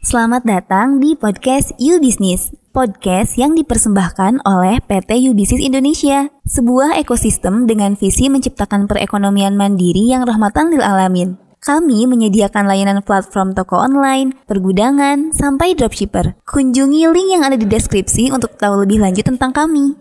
Selamat datang di podcast You Business, podcast yang dipersembahkan oleh PT You Business Indonesia, sebuah ekosistem dengan visi menciptakan perekonomian mandiri yang rahmatan lil alamin. Kami menyediakan layanan platform toko online, pergudangan, sampai dropshipper. Kunjungi link yang ada di deskripsi untuk tahu lebih lanjut tentang kami.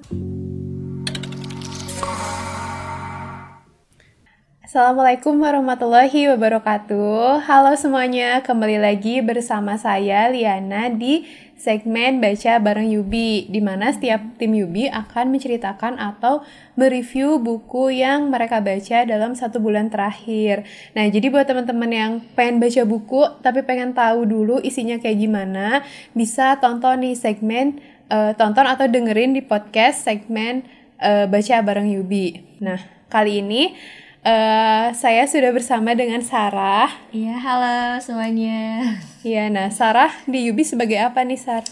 Assalamualaikum warahmatullahi wabarakatuh. Halo semuanya, kembali lagi bersama saya Liana di segmen Baca Bareng Yubi, di mana setiap tim Yubi akan menceritakan atau mereview buku yang mereka baca dalam satu bulan terakhir. Nah, jadi buat teman-teman yang pengen baca buku tapi pengen tahu dulu isinya kayak gimana, bisa tonton nih segmen uh, tonton atau dengerin di podcast segmen uh, Baca Bareng Yubi. Nah, kali ini Uh, saya sudah bersama dengan Sarah. Iya, halo semuanya. Iya, nah Sarah di Yubi sebagai apa nih, Sar?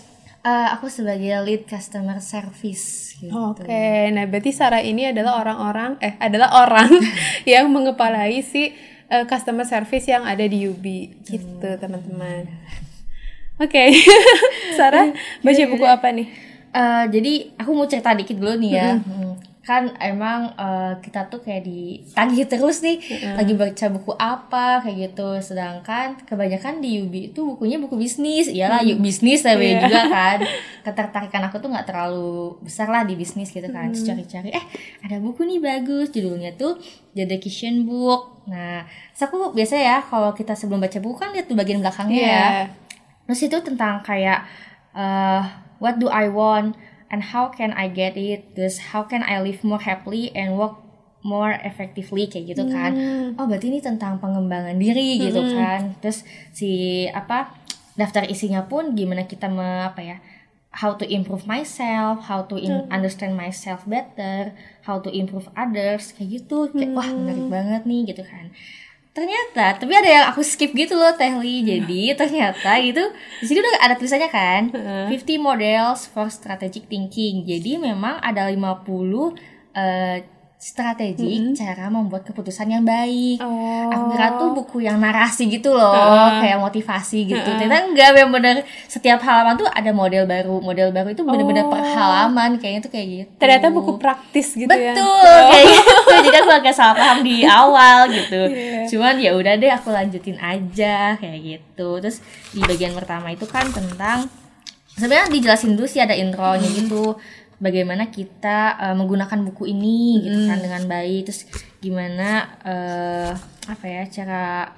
Uh, aku sebagai lead customer service. Gitu. Oke, okay. nah berarti Sarah ini adalah orang-orang, eh adalah orang yang mengepalai si uh, customer service yang ada di Yubi, gitu teman-teman. Oke, okay. Sarah baca buku apa nih? Uh, jadi aku mau cerita dikit dulu nih ya. Mm -hmm kan emang uh, kita tuh kayak ditagih terus nih mm. lagi baca buku apa kayak gitu sedangkan kebanyakan di Yubi itu bukunya buku bisnis iyalah mm. yuk bisnis tapi yeah. juga kan ketertarikan aku tuh nggak terlalu besar lah di bisnis gitu kan mm. cari-cari eh ada buku nih bagus judulnya tuh The Dedication Book nah terus aku biasa ya kalau kita sebelum baca buku kan lihat tuh bagian belakangnya yeah. ya terus itu tentang kayak uh, what do I want and how can I get it terus how can I live more happily and work more effectively kayak gitu kan hmm. oh berarti ini tentang pengembangan diri gitu hmm. kan terus si apa daftar isinya pun gimana kita me, apa ya how to improve myself how to in, hmm. understand myself better how to improve others kayak gitu kayak hmm. wah menarik banget nih gitu kan ternyata tapi ada yang aku skip gitu loh Tehli jadi ternyata itu di sini udah ada tulisannya kan 50 models for strategic thinking. Jadi memang ada 50 uh, strategi mm -hmm. cara membuat keputusan yang baik. Oh. Aku kira tuh buku yang narasi gitu loh, uh. kayak motivasi gitu. Uh. Ternyata enggak, yang bener setiap halaman tuh ada model baru. Model baru itu bener-bener oh. per halaman kayaknya tuh kayak gitu. Ternyata buku praktis gitu Betul, ya. Betul, oh. kayak gitu. Jadi aku agak salah paham di awal gitu. Yeah. Cuman ya udah deh aku lanjutin aja kayak gitu. Terus di bagian pertama itu kan tentang sebenarnya dijelasin dulu sih ada intronya gitu bagaimana kita uh, menggunakan buku ini hmm. gitu kan dengan baik terus gimana uh, apa ya cara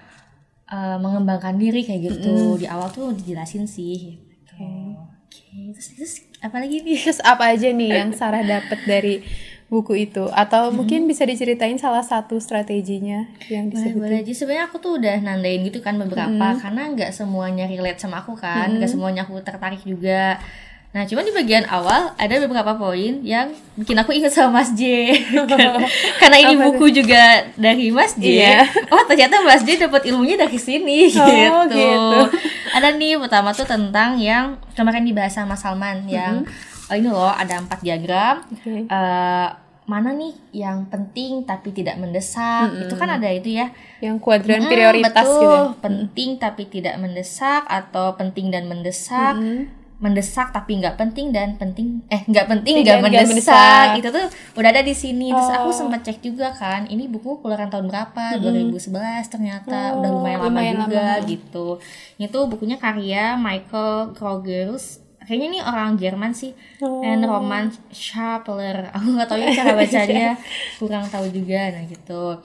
uh, mengembangkan diri kayak gitu hmm. di awal tuh dijelasin sih gitu. oke okay. terus, terus apa lagi nih terus apa aja nih yang Sarah dapat dari buku itu atau hmm. mungkin bisa diceritain salah satu strateginya yang disebutin boleh, boleh. sebenarnya aku tuh udah nandain gitu kan beberapa hmm. karena nggak semuanya relate sama aku kan nggak hmm. semuanya aku tertarik juga Nah, cuma di bagian awal ada beberapa poin yang bikin aku ingat sama Mas J. Karena ini Apa buku itu? juga dari Mas J. Iya. Oh, ternyata Mas J dapat ilmunya dari sini oh, gitu. gitu. Ada nih pertama tuh tentang yang kemarin dibahas sama Salman yang mm -hmm. oh, ini loh ada empat diagram. Okay. Uh, eh, mana nih yang penting tapi tidak mendesak mm -hmm. itu kan ada itu ya yang kuadran hmm, prioritas betul. gitu ya? penting tapi tidak mendesak atau penting dan mendesak mm -hmm mendesak tapi nggak penting dan penting eh nggak penting nggak mendesak. mendesak. Itu tuh udah ada di sini. Terus aku oh. sempat cek juga kan ini buku keluaran tahun berapa? Hmm. 2011 ternyata. Oh, udah lumayan, lumayan lama juga lama. gitu. Itu bukunya karya Michael Krogers kayaknya ini orang Jerman sih. Oh. and Roman Schapler aku nggak tahu ya cara bacanya. Kurang tahu juga nah gitu.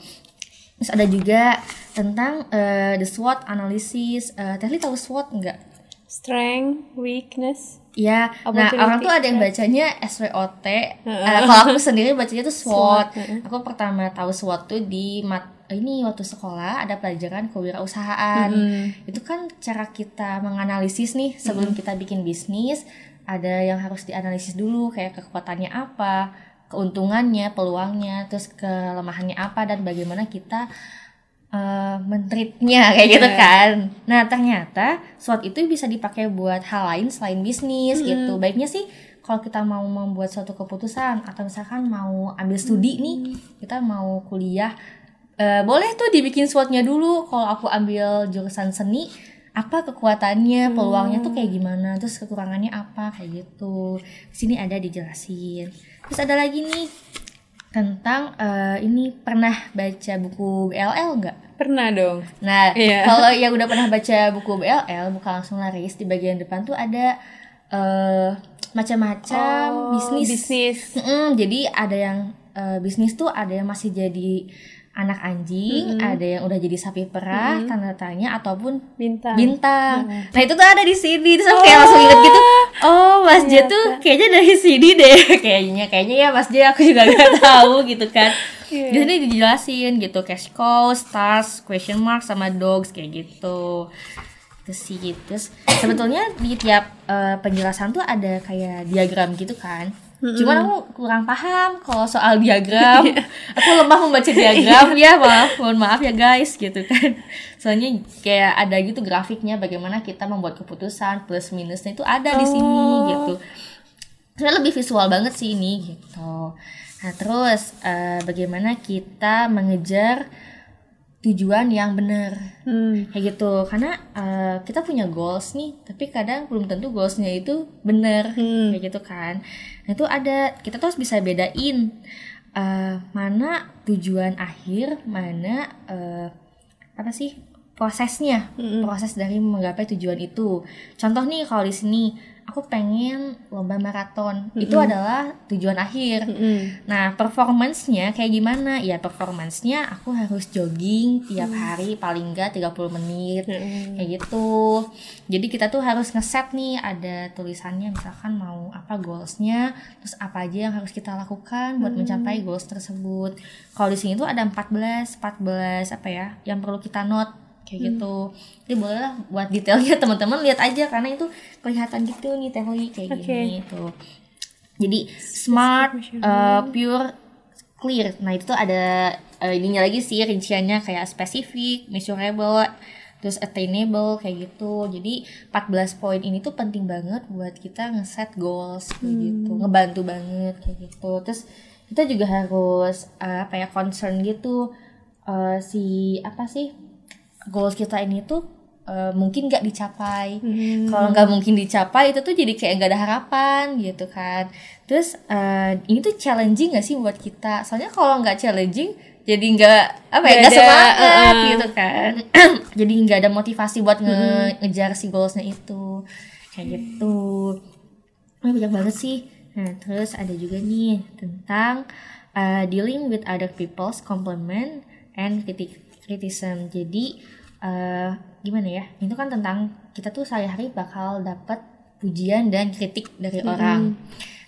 Terus ada juga tentang uh, the SWOT analysis. Uh, Tehli tahu SWOT nggak strength, weakness. Ya, nah orang tuh ada yang bacanya SWOT. Uh, kalau aku sendiri bacanya tuh SWOT. SWOT. Aku pertama tahu SWOT tuh di mat ini waktu sekolah ada pelajaran kewirausahaan. Mm. Itu kan cara kita menganalisis nih sebelum mm. kita bikin bisnis. Ada yang harus dianalisis dulu kayak kekuatannya apa, keuntungannya, peluangnya, terus kelemahannya apa dan bagaimana kita uh, mentreatnya kayak gitu iya. kan. Nah ternyata SWOT itu bisa dipakai buat hal lain selain bisnis hmm. gitu. Baiknya sih kalau kita mau membuat suatu keputusan atau misalkan mau ambil studi hmm. nih, kita mau kuliah, uh, boleh tuh dibikin SWOT-nya dulu. Kalau aku ambil jurusan seni, apa kekuatannya peluangnya tuh kayak gimana terus kekurangannya apa kayak gitu Di sini ada dijelasin terus ada lagi nih tentang eh, ini pernah baca buku BLL nggak Pernah dong. Nah, Iya. kalau yang udah pernah baca buku BLL, bukan langsung laris, di bagian depan tuh ada eh macam-macam Oh, bisnis. bisnis. Mm-mm, jadi ada yang eh, bisnis tuh ada yang masih jadi anak anjing, ada yang udah jadi sapi perah, tanda tanya ataupun Bintang. bintang. Nah, itu tuh ada di sini. Terus aku kayak langsung inget gitu. Oh, Mas J tuh kayaknya dari sini deh. kayaknya kayaknya ya Mas J aku juga gak tahu gitu kan. Di sini dijelasin gitu cash cow, stars, question mark sama dogs kayak gitu. Terus sih terus sebetulnya di tiap eh, penjelasan tuh ada kayak diagram gitu kan. Cuman aku kurang paham kalau soal diagram. aku lemah membaca diagram ya, maaf, mohon maaf ya guys gitu kan. Soalnya kayak ada gitu grafiknya bagaimana kita membuat keputusan plus minusnya itu ada di sini gitu. Sebenarnya lebih visual banget sih ini gitu. Nah terus eh, bagaimana kita mengejar tujuan yang benar. Hmm. kayak gitu. Karena eh, kita punya goals nih tapi kadang belum tentu goalsnya itu benar. Hmm. kayak gitu kan. Nah itu ada kita tuh harus bisa bedain eh, mana tujuan akhir mana eh, apa sih prosesnya. Proses dari menggapai tujuan itu. Contoh nih kalau di sini aku pengen lomba maraton itu adalah tujuan akhir Mm-mm. Nah, performance-nya kayak gimana? Ya, performance-nya aku harus jogging tiap hari paling enggak 30 menit. Kayak gitu. Jadi kita tuh harus ngeset nih ada tulisannya misalkan mau apa goals-nya, terus apa aja yang harus kita lakukan buat mencapai goals tersebut. Kalau di sini tuh ada 14, 14 apa ya yang perlu kita note kayak gitu. Jadi boleh lah buat detailnya teman-teman lihat aja karena itu kelihatan gitu nih teori kayak Oke. gini tuh. Jadi smart, uh, pure, clear. Nah itu tuh ada uh, ininya lagi sih rinciannya kayak spesifik, measurable, terus attainable kayak gitu. Jadi 14 poin ini tuh penting banget buat kita ngeset goals kayak gitu, ngebantu banget kayak gitu. Terus kita juga harus uh, apa ya concern gitu uh, si apa sih goals kita ini tuh uh, mungkin nggak dicapai. Kalau nggak mungkin dicapai itu tuh jadi kayak nggak ada harapan gitu kan. Terus uh, ini tuh challenging gak sih buat kita? Soalnya kalau nggak challenging jadi nggak apa ya Nggak nggak semangat uh-uh. gitu kan. jadi nggak ada motivasi buat nge- ngejar si goalsnya itu kayak gitu. Oh, banyak banget sih. Nah, terus ada juga nih tentang uh, dealing with other people's compliment and critic criticism. Jadi uh, gimana ya? Itu kan tentang kita tuh sehari-hari bakal dapat pujian dan kritik dari orang.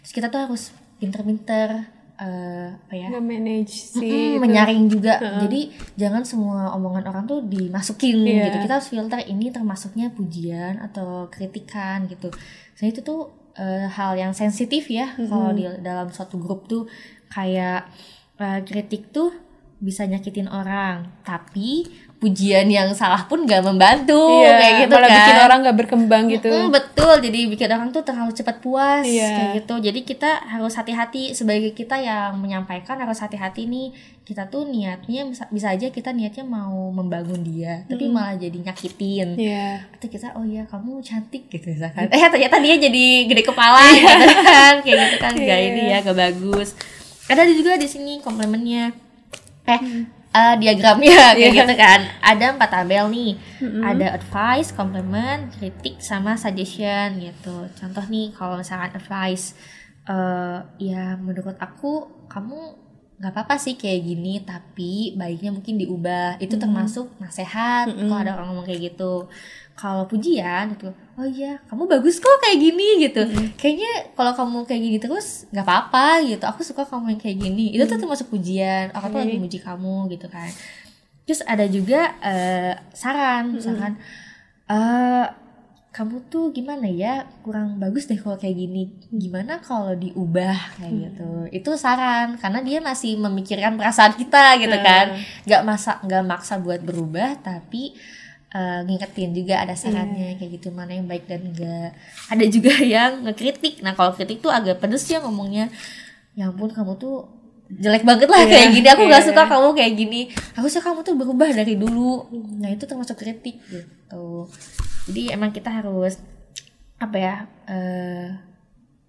Terus kita tuh harus pinter-pinter uh, apa ya? Nge-manage si Mm, itu. menyaring juga. Jadi jangan semua omongan orang tuh dimasukin Iya. gitu. Kita harus filter ini termasuknya pujian atau kritikan gitu. Saya itu tuh eh, hal yang sensitif ya kalau di dalam suatu grup tuh kayak eh, kritik tuh bisa nyakitin orang, tapi pujian yang salah pun gak membantu Iya, kayak gitu malah kan. bikin orang gak berkembang gitu. Mm, betul, jadi bikin orang tuh terlalu cepat puas Iya. kayak gitu. Jadi kita harus hati-hati sebagai kita yang menyampaikan harus hati-hati nih. Kita tuh niatnya bisa, aja kita niatnya mau membangun dia, tapi malah jadi nyakitin. Iya. Atau kita oh iya kamu cantik gitu misalkan. Eh ternyata dia jadi gede kepala gitu kan. Kayak gitu kan gak ini ya, gak bagus. Ada juga di sini komplemennya. Eh eh, diagramnya kayak Iya. gitu kan. Ada empat tabel nih. Ada advice, compliment, kritik sama suggestion gitu. Contoh nih kalau misalkan advice eh ya menurut aku kamu nggak apa-apa sih kayak gini tapi baiknya mungkin diubah itu termasuk nasehat kalau ada orang ngomong kayak gitu kalau pujian itu oh iya kamu bagus kok kayak gini gitu. Kayaknya kalau kamu kayak gini terus nggak apa-apa gitu. Aku suka kamu yang kayak gini. Itu tuh termasuk pujian. Orang tuh lagi muji kamu gitu kan. Terus ada juga eh, saran misalkan eh kamu tuh gimana ya kurang bagus deh kalau kayak gini. Gimana kalau diubah? Kayak gitu. Itu saran karena dia masih memikirkan perasaan kita gitu kan. Nggak masa nggak maksa buat berubah tapi eh, ngingetin juga ada sarannya kayak gitu mana yang baik dan enggak. Ada juga yang ngekritik. Nah kalau kritik tuh agak pedes ya ngomongnya. Ya ampun kamu tuh jelek banget lah Iya, kayak gini. Aku nggak iya. suka kamu kayak gini. Harusnya kamu tuh berubah dari dulu. Nah itu termasuk kritik gitu. Jadi emang kita harus apa ya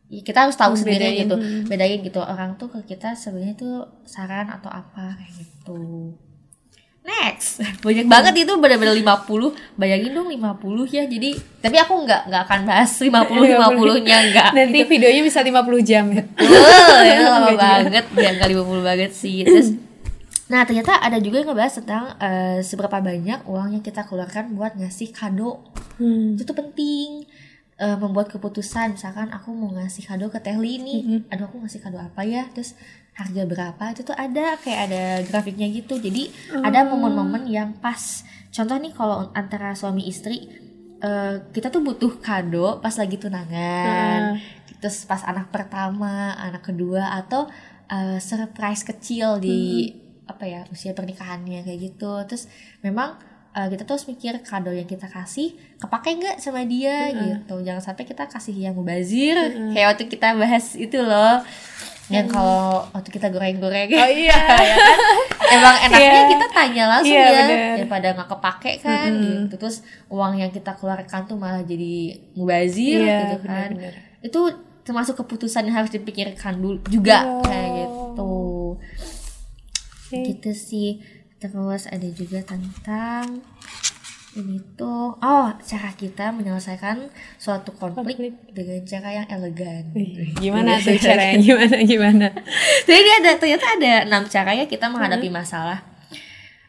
ya kita harus tahu sendiri Bedain, gitu. bedain gitu. Orang tuh ke kita sebenarnya tuh saran atau apa kayak gitu next. Banyak banget itu benar-benar 50 bayangin dong 50 ya. Jadi tapi aku nggak nggak akan bahas 50 50 nya nggak. Nanti videonya bisa 50 jam ya. Betul, itu lama Enggak banget, ya kali 50 banget sih. Terus Nah ternyata ada juga yang ngebahas tentang eh, seberapa banyak uang yang kita keluarkan buat ngasih kado. Hmm. Itu tuh penting. Eh, Membuat keputusan. Misalkan aku mau ngasih kado ke Tehli nih Aduh aku ngasih kado apa ya? Terus harga berapa Itu tuh ada kayak ada grafiknya gitu. Jadi ada momen-momen yang pas. Contoh nih kalau antara suami istri eh, Kita tuh butuh kado pas lagi tunangan. Terus pas anak pertama, anak kedua Atau eh, surprise kecil di apa ya usia pernikahannya kayak gitu. Terus memang uh, kita tuh harus mikir kado yang kita kasih kepake nggak sama dia gitu. Jangan sampai kita kasih yang mubazir kayak waktu kita bahas itu loh yang kalau waktu kita goreng-goreng Oh iya. ya kan? emang enaknya Iya. kita tanya langsung Iya, ya bener. daripada nggak kepake kan gitu terus uang yang kita keluarkan tuh malah jadi mubazir Iya, gitu kan bener-bener. itu termasuk keputusan yang harus dipikirkan dulu juga Iya. kayak gitu Oke. gitu sih terus ada juga tentang ini tuh oh cara kita menyelesaikan suatu konflik, Konflik. dengan cara yang elegan Wih, Gimana tuh caranya? Gimana gimana? jadi dia ada ternyata ada enam cara ya kita menghadapi masalah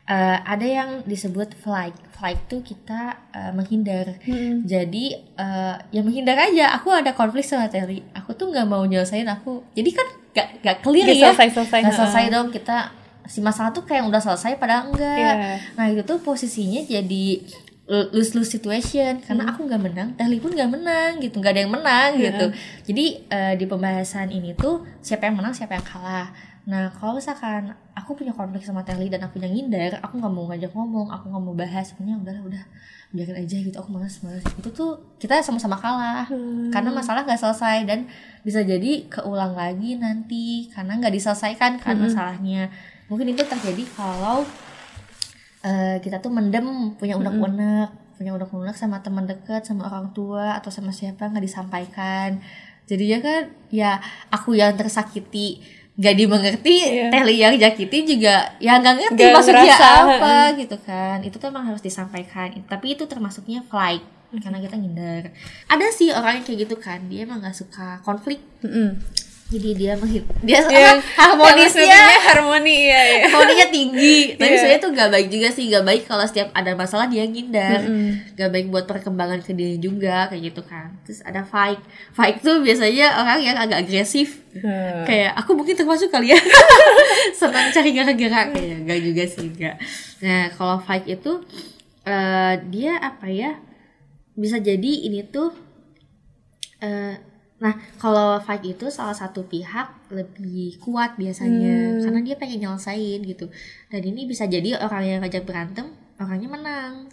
Eh, ada yang disebut flight flight tuh kita eh, menghindar jadi eh, ya menghindar aja aku ada konflik sama Terry aku tuh nggak mau nyelesain aku jadi kan gak, gak clear Nggak ya Nggak selesai heeh. dong kita si masalah tuh kayak udah selesai padahal enggak. Iya. nah itu tuh posisinya jadi lose lose situation karena aku nggak menang Tehli pun nggak menang gitu. Nggak ada yang menang gitu. Jadi eh, di pembahasan ini tuh siapa yang menang siapa yang kalah. Nah kalau misalkan aku punya konflik sama Tehli dan aku yang ngindar aku nggak mau ngajak ngomong aku nggak mau bahas sebenarnya udah udah biarin aja gitu. Aku malas malas itu tuh kita sama-sama kalah karena masalah nggak selesai dan bisa jadi keulang lagi nanti karena nggak diselesaikan kan masalahnya mungkin itu terjadi kalau eh, kita tuh mendem punya unek-unek punya unek-unek sama teman dekat sama orang tua atau sama siapa nggak disampaikan. Jadinya kan ya aku yang tersakiti gak dimengerti Iya. Teli yang jakiti juga ya nggak ngerti Nggak maksudnya ngerasa, apa gitu kan. Itu tuh emang harus disampaikan. Tapi itu termasuknya flight karena kita ngindar ada sih orang yang kayak gitu kan dia emang nggak suka konflik jadi dia menghid dia Yang harmonisnya maksudnya harmoni ya. ya. harmoninya tinggi. Tapi Iya. sebenarnya tuh gak baik juga sih. Gak baik kalau setiap ada masalah dia ngindar. Gak baik buat perkembangan ke dia juga kayak gitu kan. Terus ada fight. Fight tuh biasanya orang yang agak agresif. Hmm. kayak aku mungkin termasuk kali ya. Senang cari gara-gara kayak gak juga sih gak nah kalau fight itu eh, dia apa ya? Bisa jadi ini tuh eh, nah kalau fight itu salah satu pihak lebih kuat biasanya karena dia pengen nyelesain gitu. Dan ini bisa jadi orang yang ngajak berantem orangnya menang.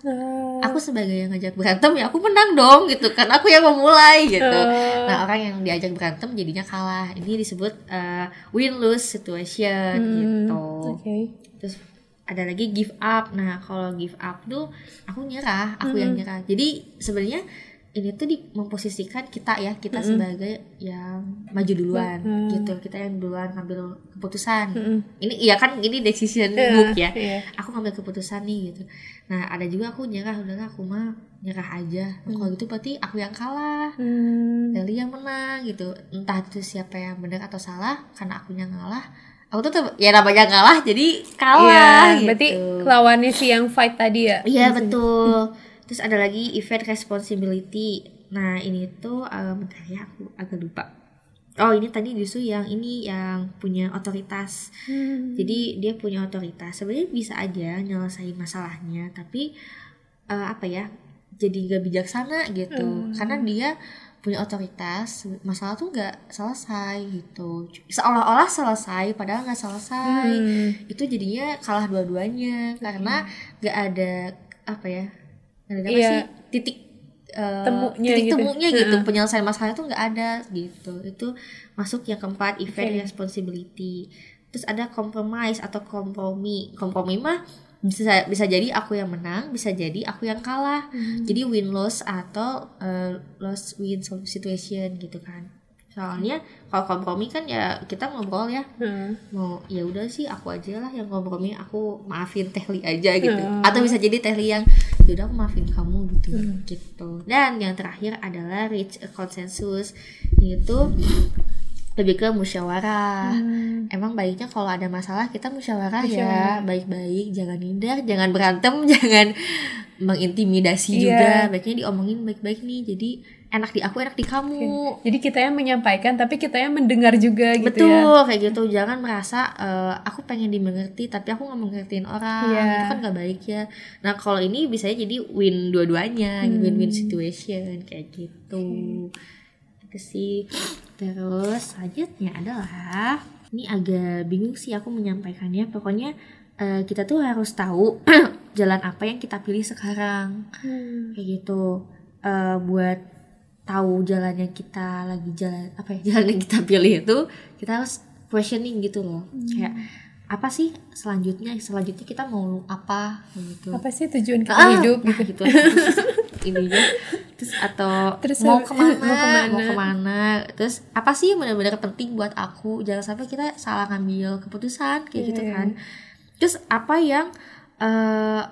Aku sebagai yang ngajak berantem ya aku menang dong gitu kan. Aku yang memulai gitu. Oh. nah orang yang diajak berantem jadinya kalah. Ini disebut win lose situation gitu. Oke. terus ada lagi give up. Nah kalau give up tuh aku nyerah aku yang nyerah. Jadi sebenarnya ini tuh di memposisikan kita ya kita sebagai yang maju duluan gitu. Kita yang duluan ngambil keputusan. Ini iya kan ini decision book ya. iya. aku ngambil keputusan nih gitu. Nah ada juga aku nyerah udahlah aku mah nyerah aja. Nah, kalau gitu berarti aku yang kalah. Hmm. Deli yang menang gitu. Entah itu siapa yang benar atau salah karena akunya ngalah. Aku tuh ya namanya ngalah jadi kalah Iya, gitu. berarti lawannya si yang fight tadi ya. iya betul terus ada lagi event responsibility. Nah ini tuh eh, bentar ya aku agak lupa. Oh ini tadi justru yang ini yang punya otoritas. Hmm. jadi dia punya otoritas. Sebenarnya bisa aja nyelesain masalahnya tapi eh, apa ya jadi gak bijaksana gitu. Karena dia punya otoritas masalah tuh nggak selesai gitu. Seolah-olah selesai padahal nggak selesai. Hmm. itu jadinya kalah dua-duanya. Karena nggak ada apa ya nggak ada apa Iya. sih titik eh, Temunya titik gitu. temunya gitu. Penyelesaian masalah itu nggak ada gitu. Itu masuk yang keempat event responsibility. Terus ada compromise atau kompromi. Kompromi mah bisa bisa jadi aku yang menang bisa jadi aku yang kalah. Jadi win loss atau uh, loss win situation gitu kan soalnya kalau kompromi kan ya kita ngobrol ya. Hmm. mau ya udah sih aku aja lah yang kompromi. Aku maafin Tehli aja gitu. Hmm. atau bisa jadi Tehli yang ya udah aku maafin kamu gitu. Gitu. Dan yang terakhir adalah reach a consensus. Yaitu lebih ke musyawarah. Hmm. Emang baiknya kalau ada masalah kita musyawarah, Musyawarah. ya baik-baik jangan hindar jangan berantem jangan mengintimidasi Iya. juga baiknya diomongin baik-baik nih jadi enak di aku enak di kamu Jadi kita yang menyampaikan tapi kita yang mendengar juga gitu Betul, ya. kayak gitu. Jangan merasa eh, aku pengen dimengerti tapi aku nggak mengertiin orang. Iya. Itu kan nggak baik ya. Nah, kalau ini bisa jadi win dua-duanya, Hmm. win-win situation kayak gitu. Itu sih. Terus selanjutnya adalah ini agak bingung sih aku menyampaikannya. Pokoknya eh, kita tuh harus tahu jalan apa yang kita pilih sekarang Hmm. kayak gitu Eh, buat tahu jalan yang kita lagi jalan apa ya jalan yang kita pilih itu kita harus questioning gitu loh kayak apa sih selanjutnya? Selanjutnya kita mau apa gitu. Apa sih tujuan kita Ah, hidup nah, gitu? gitu. Ininya terus atau Terus mau ke mana, mau ke mana? mau ke mana? Terus apa sih yang benar-benar penting buat aku? Jangan sampai kita salah ngambil keputusan kayak gitu Iya. kan. Terus apa yang eh,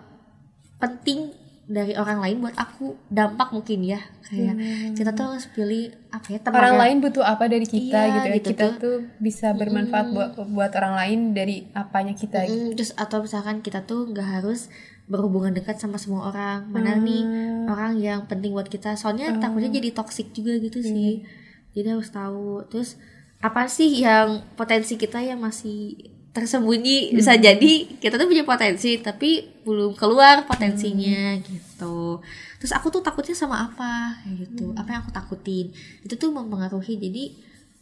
penting dari orang lain buat aku dampak mungkin ya kayak kita tuh harus pilih apa ya teman Hmm. orang yang- lain butuh apa dari kita Iya, gitu ya. gitu kita tuh. tuh bisa bermanfaat buat buat orang lain dari apanya kita gitu. Mm, terus atau misalkan kita tuh nggak harus berhubungan dekat sama semua orang mana nih Hmm. orang yang penting buat kita soalnya takutnya jadi toxic juga gitu sih jadi harus tahu terus apa sih yang potensi kita yang masih tersembunyi. Bisa jadi kita tuh punya potensi tapi belum keluar potensinya gitu. Terus aku tuh takutnya sama apa gitu. Apa yang aku takutin. Itu tuh mempengaruhi. Jadi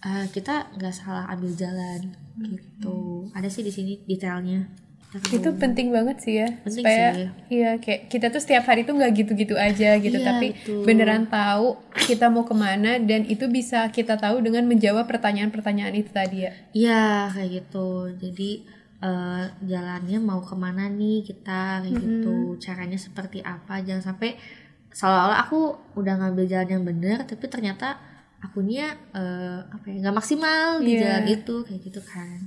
eh, kita nggak salah ambil jalan gitu. Ada sih di sini detailnya itu penting banget sih ya Penting supaya sih. iya kayak kita tuh setiap hari tuh nggak gitu-gitu aja gitu Iya, tapi betul. beneran tahu kita mau ke mana dan itu bisa kita tahu dengan menjawab pertanyaan-pertanyaan itu tadi ya Iya kayak gitu. Jadi eh, jalannya mau ke mana nih kita kayak gitu. Caranya seperti apa? Jangan sampai seolah-olah aku udah ngambil jalan yang benar, tapi ternyata akunya eh, apa ya nggak maksimal di Iya. jalan itu kayak gitu kan.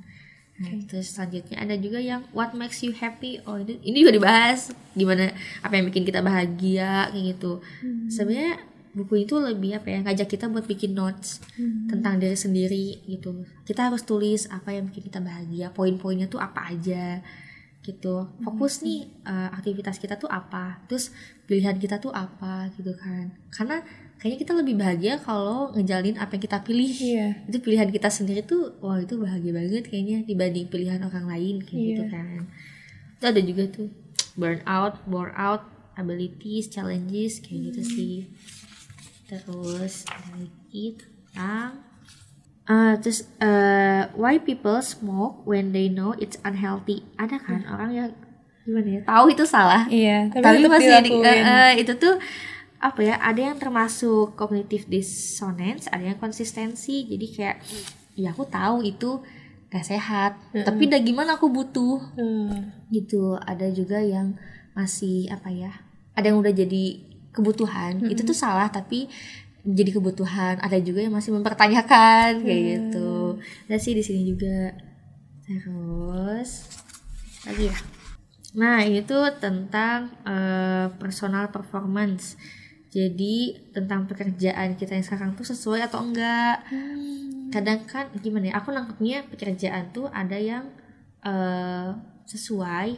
Nah, terus selanjutnya ada juga yang what makes you happy. Oh ini ini juga dibahas. Gimana apa yang bikin kita bahagia kayak gitu. Sebenarnya buku itu lebih apa ya ngajak kita buat bikin notes tentang diri sendiri gitu. Kita harus tulis apa yang bikin kita bahagia poin-poinnya tuh apa aja gitu. Fokus nih eh, aktivitas kita tuh apa terus pilihan kita tuh apa gitu kan. Karena kayaknya kita lebih bahagia kalau ngejalin apa yang kita pilih. Iya. itu pilihan kita sendiri tuh wah itu bahagia banget kayaknya dibanding pilihan orang lain kayak gitu Iya. kan. Itu ada juga tuh burnout bore out abilities challenges kayak gitu sih. Terus lagi tentang Ah, terus eh, why people smoke when they know it's unhealthy? Ada kan orang yang gimana ya? tahu itu salah. Iya tapi, tapi masih di- eh, eh, itu tuh apa ya ada yang termasuk cognitive dissonance ada yang konsistensi. Jadi kayak ya aku tahu itu gak sehat tapi udah gimana aku butuh. Hmm. gitu. Ada juga yang masih apa ya ada yang udah jadi kebutuhan. Itu tuh salah tapi menjadi kebutuhan. Ada juga yang masih mempertanyakan kayak gitu. Ada sih di sini juga. Terus lagi ya? Nah ini tuh tentang eh, personal performance jadi tentang pekerjaan kita yang sekarang tuh sesuai atau enggak. Kadang kan gimana ya aku nangkepnya pekerjaan tuh ada yang eh, sesuai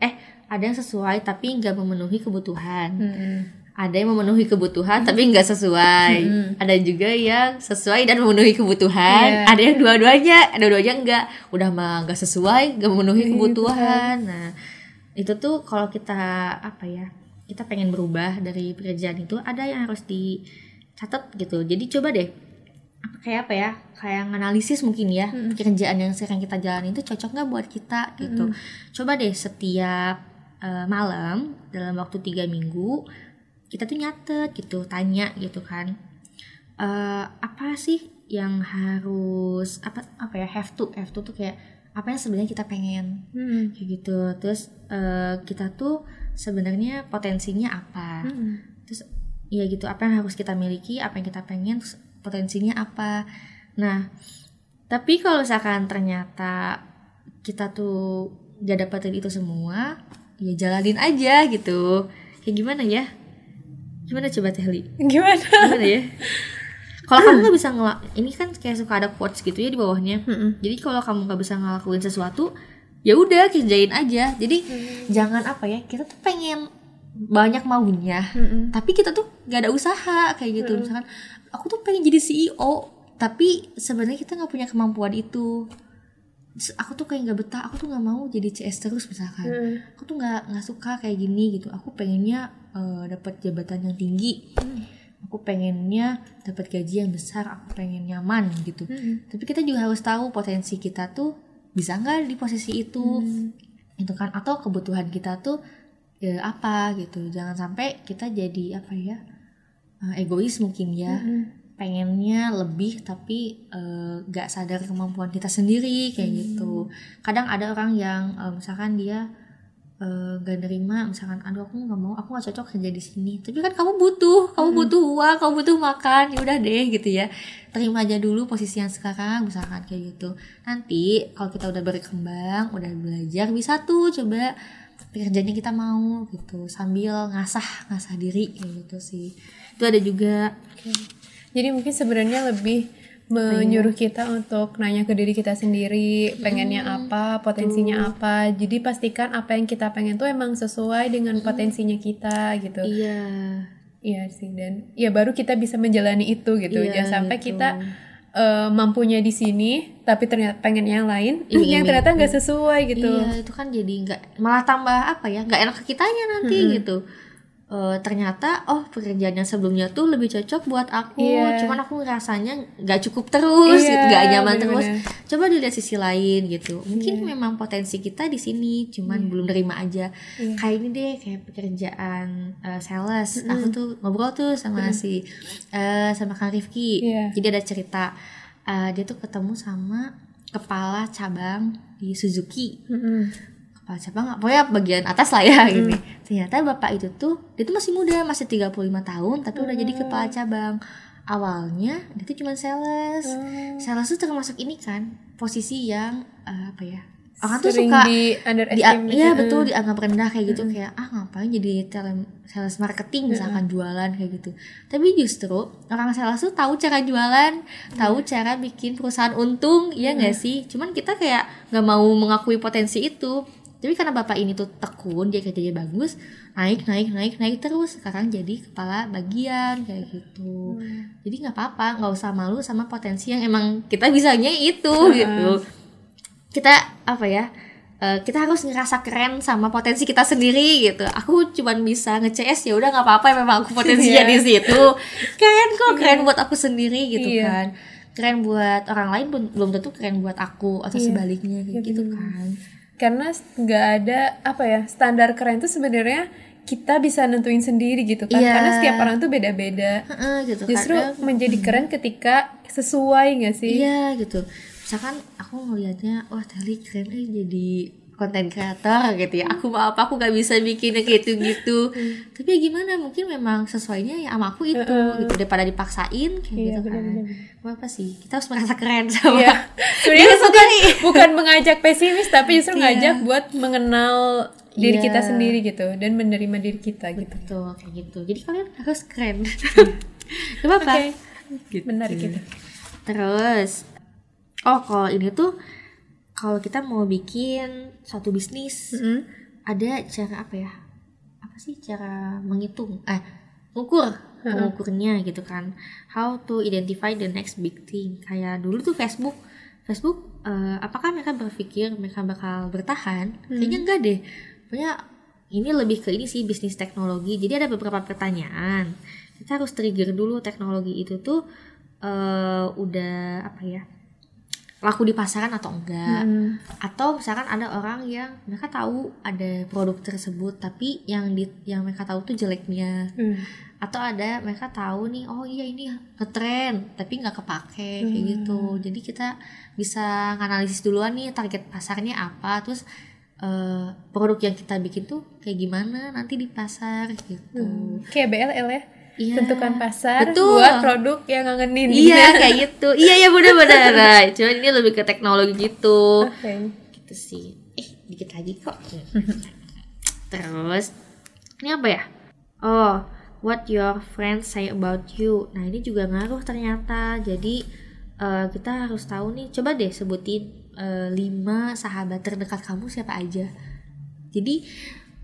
eh ada yang sesuai tapi nggak memenuhi kebutuhan. Mm-mm. ada yang memenuhi kebutuhan tapi nggak sesuai. Ada juga yang sesuai dan memenuhi kebutuhan. Iya. ada yang dua-duanya ada dua-duanya enggak udah mah nggak sesuai nggak memenuhi Iya, kebutuhan. Nah itu tuh kalau kita apa ya kita pengen berubah dari pekerjaan itu ada yang harus dicatat gitu. Jadi coba deh kayak apa ya kayak analisis mungkin ya pekerjaan yang sekarang kita jalani itu cocok nggak buat kita gitu. Coba deh setiap eh, malam dalam waktu tiga minggu kita tuh nyatet gitu tanya gitu kan Eh, apa sih yang harus apa apa ya have to have to tuh kayak apa yang sebenarnya kita pengen? Hmm. kayak gitu. Terus eh, kita tuh sebenarnya potensinya apa? Hmm. terus ya gitu apa yang harus kita miliki apa yang kita pengen terus potensinya apa? Nah tapi kalau misalkan ternyata kita tuh gak dapetin itu semua ya jalanin aja gitu. Kayak gimana ya? Gimana coba Tehli? Gimana? gimana ya? Kalau kamu nggak bisa ngelak ini kan kayak suka ada quotes gitu ya di bawahnya. Mm-mm. jadi kalau kamu nggak bisa ngelakuin sesuatu ya udah kerjain aja. Jadi jangan apa ya kita tuh pengen banyak maunya Mm-mm. tapi kita tuh nggak ada usaha kayak gitu. Misalkan aku tuh pengen jadi CEO tapi sebenarnya kita nggak punya kemampuan itu. Aku tuh kayak nggak betah aku tuh nggak mau jadi CS terus misalkan. Mm. aku tuh nggak nggak suka kayak gini gitu. Aku pengennya eh, dapat jabatan yang tinggi. Aku pengennya dapat gaji yang besar aku pengen nyaman gitu. Mm-mm. tapi kita juga harus tahu potensi kita tuh bisa nggak di posisi itu? Itu kan. Atau kebutuhan kita tuh ya, apa gitu. Jangan sampai kita jadi apa ya eh, egois mungkin ya. Mm-mm. pengennya lebih tapi eh, nggak sadar kemampuan kita sendiri kayak gitu. Kadang ada orang yang eh, misalkan dia eh, nggak nerima misalkan aduh aku nggak mau aku nggak cocok kerja di sini. Tapi kan kamu butuh kamu butuh uang kamu butuh makan ya udah deh gitu ya. Terima aja dulu posisi yang sekarang misalkan kayak gitu. Nanti kalau kita udah berkembang udah belajar bisa tuh coba pekerjaannya kita mau gitu. Sambil ngasah ngasah diri kayak gitu sih. Itu ada juga. Jadi mungkin sebenarnya lebih menyuruh kita untuk nanya ke diri kita sendiri pengennya apa potensinya apa. Jadi pastikan apa yang kita pengen tuh emang sesuai dengan potensinya kita gitu. Iya. Iya sih dan ya baru kita bisa menjalani itu gitu. Iya, jangan sampai gitu. kita eh, mampunya di sini tapi ternyata pengen yang lain Iming-iming. yang ternyata nggak sesuai gitu. Iya, itu kan jadi nggak malah tambah apa ya nggak enak ke kitanya nanti gitu. Eh, ternyata oh pekerjaan yang sebelumnya tuh lebih cocok buat aku, Iya. cuman aku rasanya nggak cukup terus, Iya, gitu, nggak nyaman terus. bener-bener. Coba dilihat sisi lain gitu. Mungkin Iya. memang potensi kita di sini, cuman belum nerima aja. Iya. Kayak ini deh, kayak pekerjaan eh, sales. Aku tuh ngobrol tuh sama si eh, sama Kang Rifki. Iya. Jadi ada cerita eh, dia tuh ketemu sama kepala cabang di Suzuki Mm-mm. Kepala cabang pokoknya bagian atas lah ya gini. Ternyata bapak itu tuh dia tuh masih muda masih 35 tahun tapi udah jadi kepala cabang. Awalnya dia tuh cuma sales. Sales tuh termasuk ini kan posisi yang eh, apa ya orang tuh Sering suka di di, iya Mm. betul dianggap rendah kayak gitu kayak ah ngapain jadi tele, sales marketing misalkan jualan kayak gitu. Tapi justru orang sales tuh tahu cara jualan tahu cara bikin perusahaan untung iya nggak sih? Cuman kita kayak nggak mau mengakui potensi itu tapi karena bapak ini tuh tekun dia kerjanya bagus naik naik naik naik terus. Sekarang jadi kepala bagian kayak gitu. Jadi nggak apa-apa nggak usah malu sama potensi yang emang kita bisanya itu gitu. Kita apa ya eh, kita harus ngerasa keren sama potensi kita sendiri gitu. Aku cuman bisa nge-CS ya udah nggak apa-apa memang aku potensinya Iya. di situ. Keren kok keren buat aku sendiri gitu Iya. kan. Keren buat orang lain pun belum tentu keren buat aku atau Iya. sebaliknya kayak Iya, gitu bener. kan karena nggak ada apa ya standar keren tuh sebenarnya kita bisa nentuin sendiri gitu kan. Iya. karena setiap orang tuh beda-beda. Heeh, gitu. Justru Kadang- menjadi keren ketika sesuai nggak sih? Iya gitu. Misalkan aku ngelihatnya, wah Teli keren eh jadi konten kreator gitu ya. Aku mau apa aku gak bisa bikin yang gitu-gitu. Tapi ya gimana? Mungkin memang sesuainya ya sama aku itu gitu daripada dipaksain kayak Iya, gitu kan. Apa sih? Kita harus merasa keren sama. Iya. Sebenarnya bukan, bukan mengajak pesimis tapi justru Iya. ngajak buat mengenal diri Iya. kita sendiri gitu dan menerima diri kita gitu. Betul kayak gitu. Jadi kalian harus keren. Gak apa-apa. Oke. Gitu. Menarik gitu. Terus, oh kalau ini tuh kalau kita mau bikin suatu bisnis, Mm-mm. ada cara apa ya? Apa sih cara menghitung? Eh, mengukur, mengukurnya gitu kan. How to identify the next big thing. Kayak dulu tuh Facebook, Facebook, eh, apakah mereka berpikir mereka bakal bertahan? Kayaknya enggak deh. Pokoknya ini lebih ke ini sih bisnis teknologi. Jadi ada beberapa pertanyaan. Kita harus trigger dulu teknologi itu tuh eh, udah apa ya? Laku di pasaran atau enggak Hmm. atau misalkan ada orang yang mereka tahu ada produk tersebut tapi yang di yang mereka tahu tuh jeleknya Hmm. atau ada mereka tahu nih oh iya ini ngetren tapi nggak kepake kayak gitu jadi kita bisa nganalisis duluan nih target pasarnya apa terus eh, produk yang kita bikin tuh kayak gimana nanti di pasar gitu Kayak BLL ya. Iya. Tentukan pasar Betul. buat produk yang ngangenin. iya kayak gitu. Iya ya bener-bener nah, cuman ini lebih ke teknologi gitu. Oke. gitu sih. Eh dikit lagi kok. Terus ini apa ya? Oh what your friends say about you? Nah ini juga ngaruh ternyata. Jadi eh, kita harus tahu nih. Coba deh sebutin eh, lima sahabat terdekat kamu siapa aja. Jadi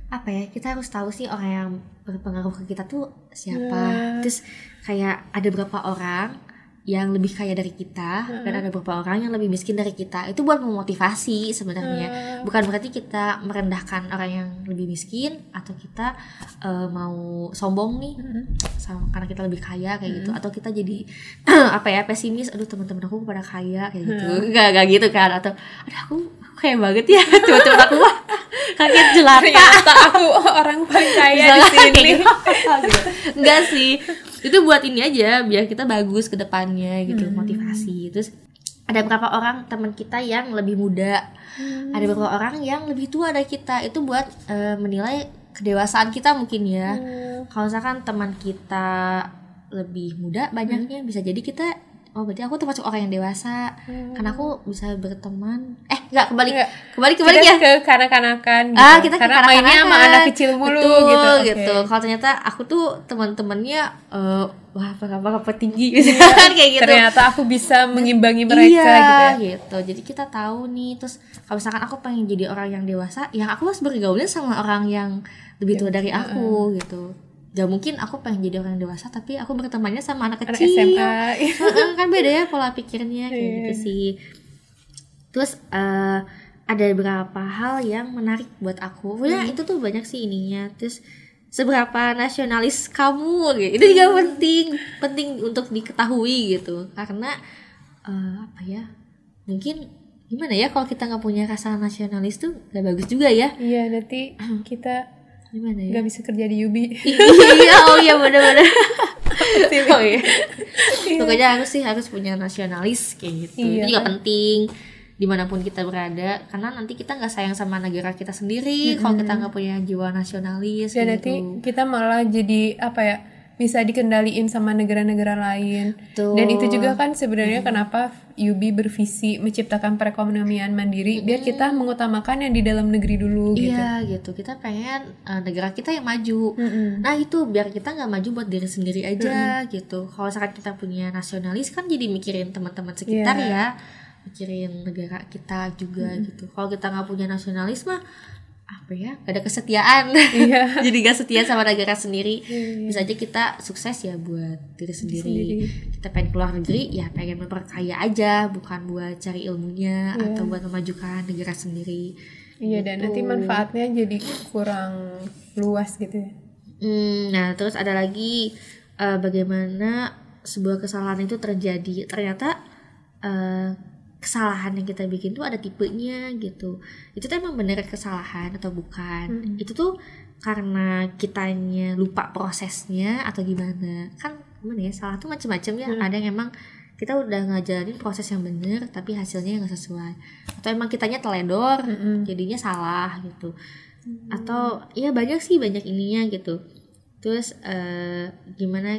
apa ya kita harus tahu sih orang yang berpengaruh ke kita tuh siapa. Terus kayak ada berapa orang yang lebih kaya dari kita dan ada beberapa orang yang lebih miskin dari kita. Itu buat memotivasi sebenarnya. Bukan berarti kita merendahkan orang yang lebih miskin atau kita eh, mau sombong nih sama karena kita lebih kaya kayak gitu. Atau kita jadi apa ya pesimis aduh teman-teman aku pada kaya kayak gitu. Nggak nggak gitu kan. Atau aduh aku kaya banget ya. Coba-coba aku kaget jelata Ternyata aku orang paling kaya di sini. gitu. Enggak sih. Itu buat ini aja biar kita bagus ke depannya gitu, motivasi. Terus ada beberapa orang teman kita yang lebih muda. Ada beberapa orang yang lebih tua dari kita. Itu buat eh, menilai kedewasaan kita mungkin ya. Kalau misalkan teman kita lebih muda banyaknya bisa jadi kita oh berarti aku termasuk orang yang dewasa. Karena aku bisa berteman. Eh enggak kembali kembali kembali Kita ya? ke kanak-kanakan gitu. ah kita Karena kekanak-kanakan. mainnya sama anak kecil mulu Betul, gitu. Oke. gitu. Kalau ternyata aku tuh teman-temannya eh wah apa apa apa tinggi gitu kan kayak gitu. Ternyata aku bisa mengimbangi mereka iya, gitu ya. gitu. Jadi kita tahu nih terus kalau misalkan aku pengen jadi orang yang dewasa ya aku harus bergaulnya sama orang yang lebih tua dari aku gitu gak mungkin aku pengen jadi orang dewasa tapi aku bertemannya sama anak Anak kecil. SMA. Heeh, kan beda ya pola pikirnya kayak gitu sih. Terus eh, ada beberapa hal yang menarik buat aku. Ya itu tuh banyak sih ininya. Terus seberapa nasionalis kamu gitu. Itu juga penting penting untuk diketahui gitu. Karena eh, apa ya mungkin gimana ya kalau kita nggak punya rasa nasionalis tuh gak bagus juga ya. Iya, nanti kita gimana ya? Nggak bisa kerja di Yubi. iya oh iya bener-bener. Oh iya. Pokoknya harus sih harus punya nasionalis kayak gitu. Iya, itu juga penting di mana pun kita berada. Karena nanti kita nggak sayang sama negara kita sendiri kalau kita nggak punya jiwa nasionalis Dan kayak nanti gitu. kita malah jadi apa ya? Bisa dikendaliin sama negara-negara lain. Betul. Dan itu juga kan sebenarnya kenapa Yubi bervisi menciptakan perekonomian mandiri biar kita mengutamakan yang di dalam negeri dulu gitu. Iya gitu kita pengen uh, negara kita yang maju Mm-mm. Nah itu biar kita nggak maju buat diri sendiri aja gitu. Kalau misalkan kita punya nasionalis kan jadi mikirin teman-teman sekitar Iya. ya, mikirin negara kita juga gitu. Kalau kita nggak punya nasionalis mah apa ya? Gak ada kesetiaan. Iya. jadi gak setia sama negara sendiri. Bisa aja kita sukses ya buat diri sendiri. Sendiri. Kita pengen keluar negeri ya pengen memperkaya aja, bukan buat cari ilmunya atau buat memajukan negara sendiri. Iya dan nanti manfaatnya jadi kurang luas gitu ya. Hmm, nah terus ada lagi eh, bagaimana sebuah kesalahan itu terjadi. Ternyata eh, kesalahan yang kita bikin tuh ada tipenya gitu. Itu tuh emang bener kesalahan atau bukan? Itu tuh karena kitanya lupa prosesnya atau gimana? Kan gimana ya? Salah tuh macem-macem ya. Ada yang emang kita udah ngajalanin proses yang bener tapi hasilnya nggak sesuai atau emang kitanya teledor jadinya salah gitu atau ya banyak sih banyak ininya gitu terus eh, gimana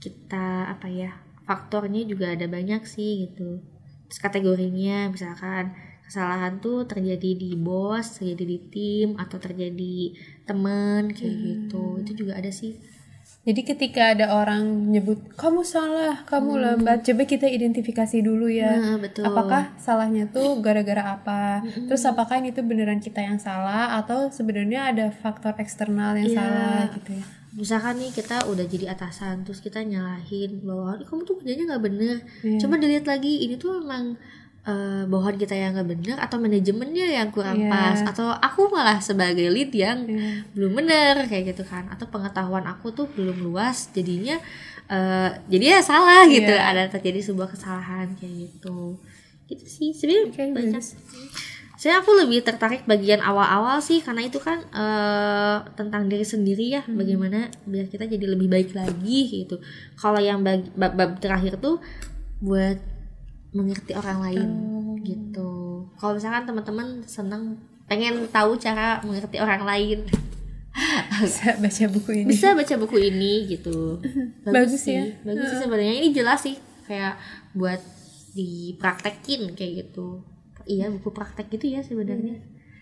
kita apa ya faktornya juga ada banyak sih gitu terus kategorinya misalkan kesalahan tuh terjadi di bos terjadi di tim atau terjadi temen kayak gitu itu juga ada sih Jadi ketika ada orang nyebut kamu salah, kamu lambat, coba kita identifikasi dulu ya. Nah, betul Apakah salahnya tuh gara-gara apa? Terus apakah ini tuh beneran kita yang salah atau sebenarnya ada faktor eksternal yang Iya. salah gitu ya? Misalkan nih kita udah jadi atasan terus kita nyalahin "Ih, kamu tuh kerjanya nggak bener Iya. coba dilihat lagi ini tuh emang eh, bawahan kita yang nggak bener atau manajemennya yang kurang Iya. pas atau aku malah sebagai lead yang Iya. belum bener kayak gitu kan atau pengetahuan aku tuh belum luas jadinya eh, jadi ya salah gitu Iya. ada terjadi sebuah kesalahan kayak gitu gitu sih sebenarnya Oke, banyak bagus. Saya aku lebih tertarik bagian awal-awal sih karena itu kan eh, tentang diri sendiri ya bagaimana biar kita jadi lebih baik lagi gitu. Kalau yang bag- bab, bab terakhir tuh buat mengerti orang lain gitu. Kalau misalkan teman-teman seneng pengen tahu cara mengerti orang lain. Bisa baca buku ini. bisa baca buku ini gitu. Bagus sih ya. bagus sih sebenarnya. Ini jelas sih kayak buat dipraktekin kayak gitu iya buku praktek gitu ya sebenarnya.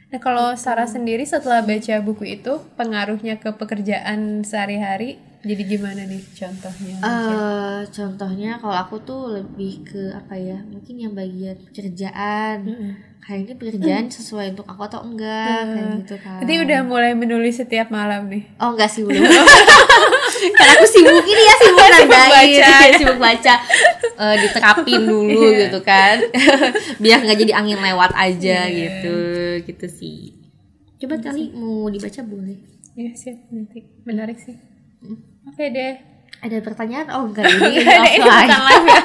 Nah, kalau Sarah sendiri setelah baca buku itu pengaruhnya ke pekerjaan sehari-hari jadi gimana nih contohnya? eh contohnya kalau aku tuh lebih ke apa ya mungkin yang bagian pekerjaan kayak ini pekerjaan sesuai untuk aku atau enggak kayak gitu kan Nanti udah mulai menulis setiap malam nih. Oh enggak sih belum. Karena aku sibuk ini ya sibuk nandain, baca. iya, sibuk baca. Eh, diterapin dulu gitu kan. Biar nggak jadi angin lewat aja gitu, gitu sih. Coba kali mau dibaca boleh. Iya siap nanti. Menarik sih. Oke deh. Ada pertanyaan? Oh enggak ini Ada ini offline. bukan live ya.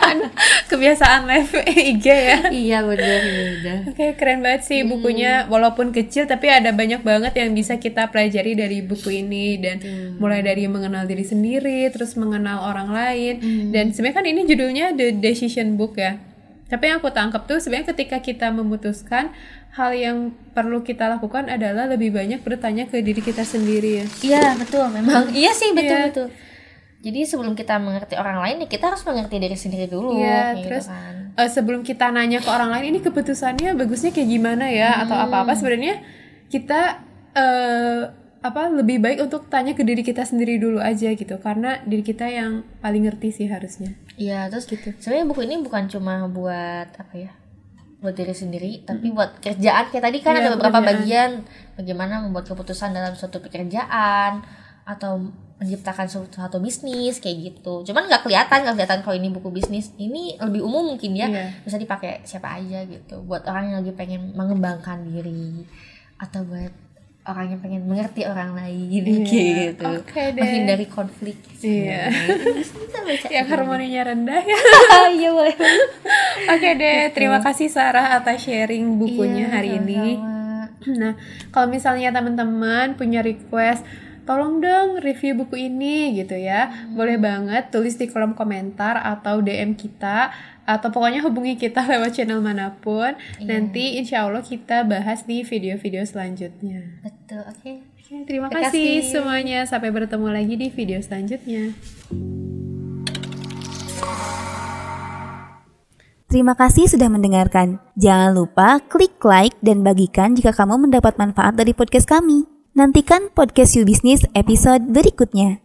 Kebiasaan live IG ya. iya bener bener. Oke, keren banget sih bukunya. Walaupun kecil, tapi ada banyak banget yang bisa kita pelajari dari buku ini dan mulai dari mengenal diri sendiri, terus mengenal orang lain. Dan sebenarnya kan ini judulnya The Decision Book ya. Tapi yang aku tangkap tuh sebenarnya ketika kita memutuskan hal yang perlu kita lakukan adalah lebih banyak bertanya ke diri kita sendiri ya. Iya betul memang. Iya sih betul Iya. betul. Jadi sebelum kita mengerti orang lain, ya kita harus mengerti diri sendiri dulu. Iya, gitu terus kan. eh, sebelum kita nanya ke orang lain ini keputusannya bagusnya kayak gimana ya atau apa-apa sebenarnya kita eh apa lebih baik untuk tanya ke diri kita sendiri dulu aja gitu karena diri kita yang paling ngerti sih harusnya. Iya, terus gitu. Sebenarnya buku ini bukan cuma buat apa ya? Buat diri sendiri, tapi buat kerjaan. Kayak tadi kan Iya, ada beberapa pekerjaan. bagian bagaimana membuat keputusan dalam suatu pekerjaan atau menciptakan suatu, suatu bisnis kayak gitu. Cuman nggak kelihatan, nggak kelihatan kalau ini buku bisnis. Ini lebih umum mungkin ya. Iya. Bisa dipakai siapa aja gitu. Buat orang yang lagi pengen mengembangkan diri atau buat orang yang pengen mengerti orang lain gitu. Oke deh. Menghindari konflik. Iya. Baca. yang harmoninya rendah ya. Iya boleh. Oke deh, terima kasih Sarah atas sharing bukunya Iya, hari ini. sama-sama. Nah, kalau misalnya teman-teman punya request, tolong dong review buku ini gitu ya. Boleh banget tulis di kolom komentar atau DM kita atau pokoknya hubungi kita lewat channel mana pun. Nanti insya Allah kita bahas di video-video selanjutnya. Betul, oke. Oke, terima Terima kasih kasih. semuanya. Sampai bertemu lagi di video selanjutnya. Terima kasih sudah mendengarkan. Jangan lupa klik like dan bagikan jika kamu mendapat manfaat dari podcast kami. Nantikan podcast You Business episode berikutnya.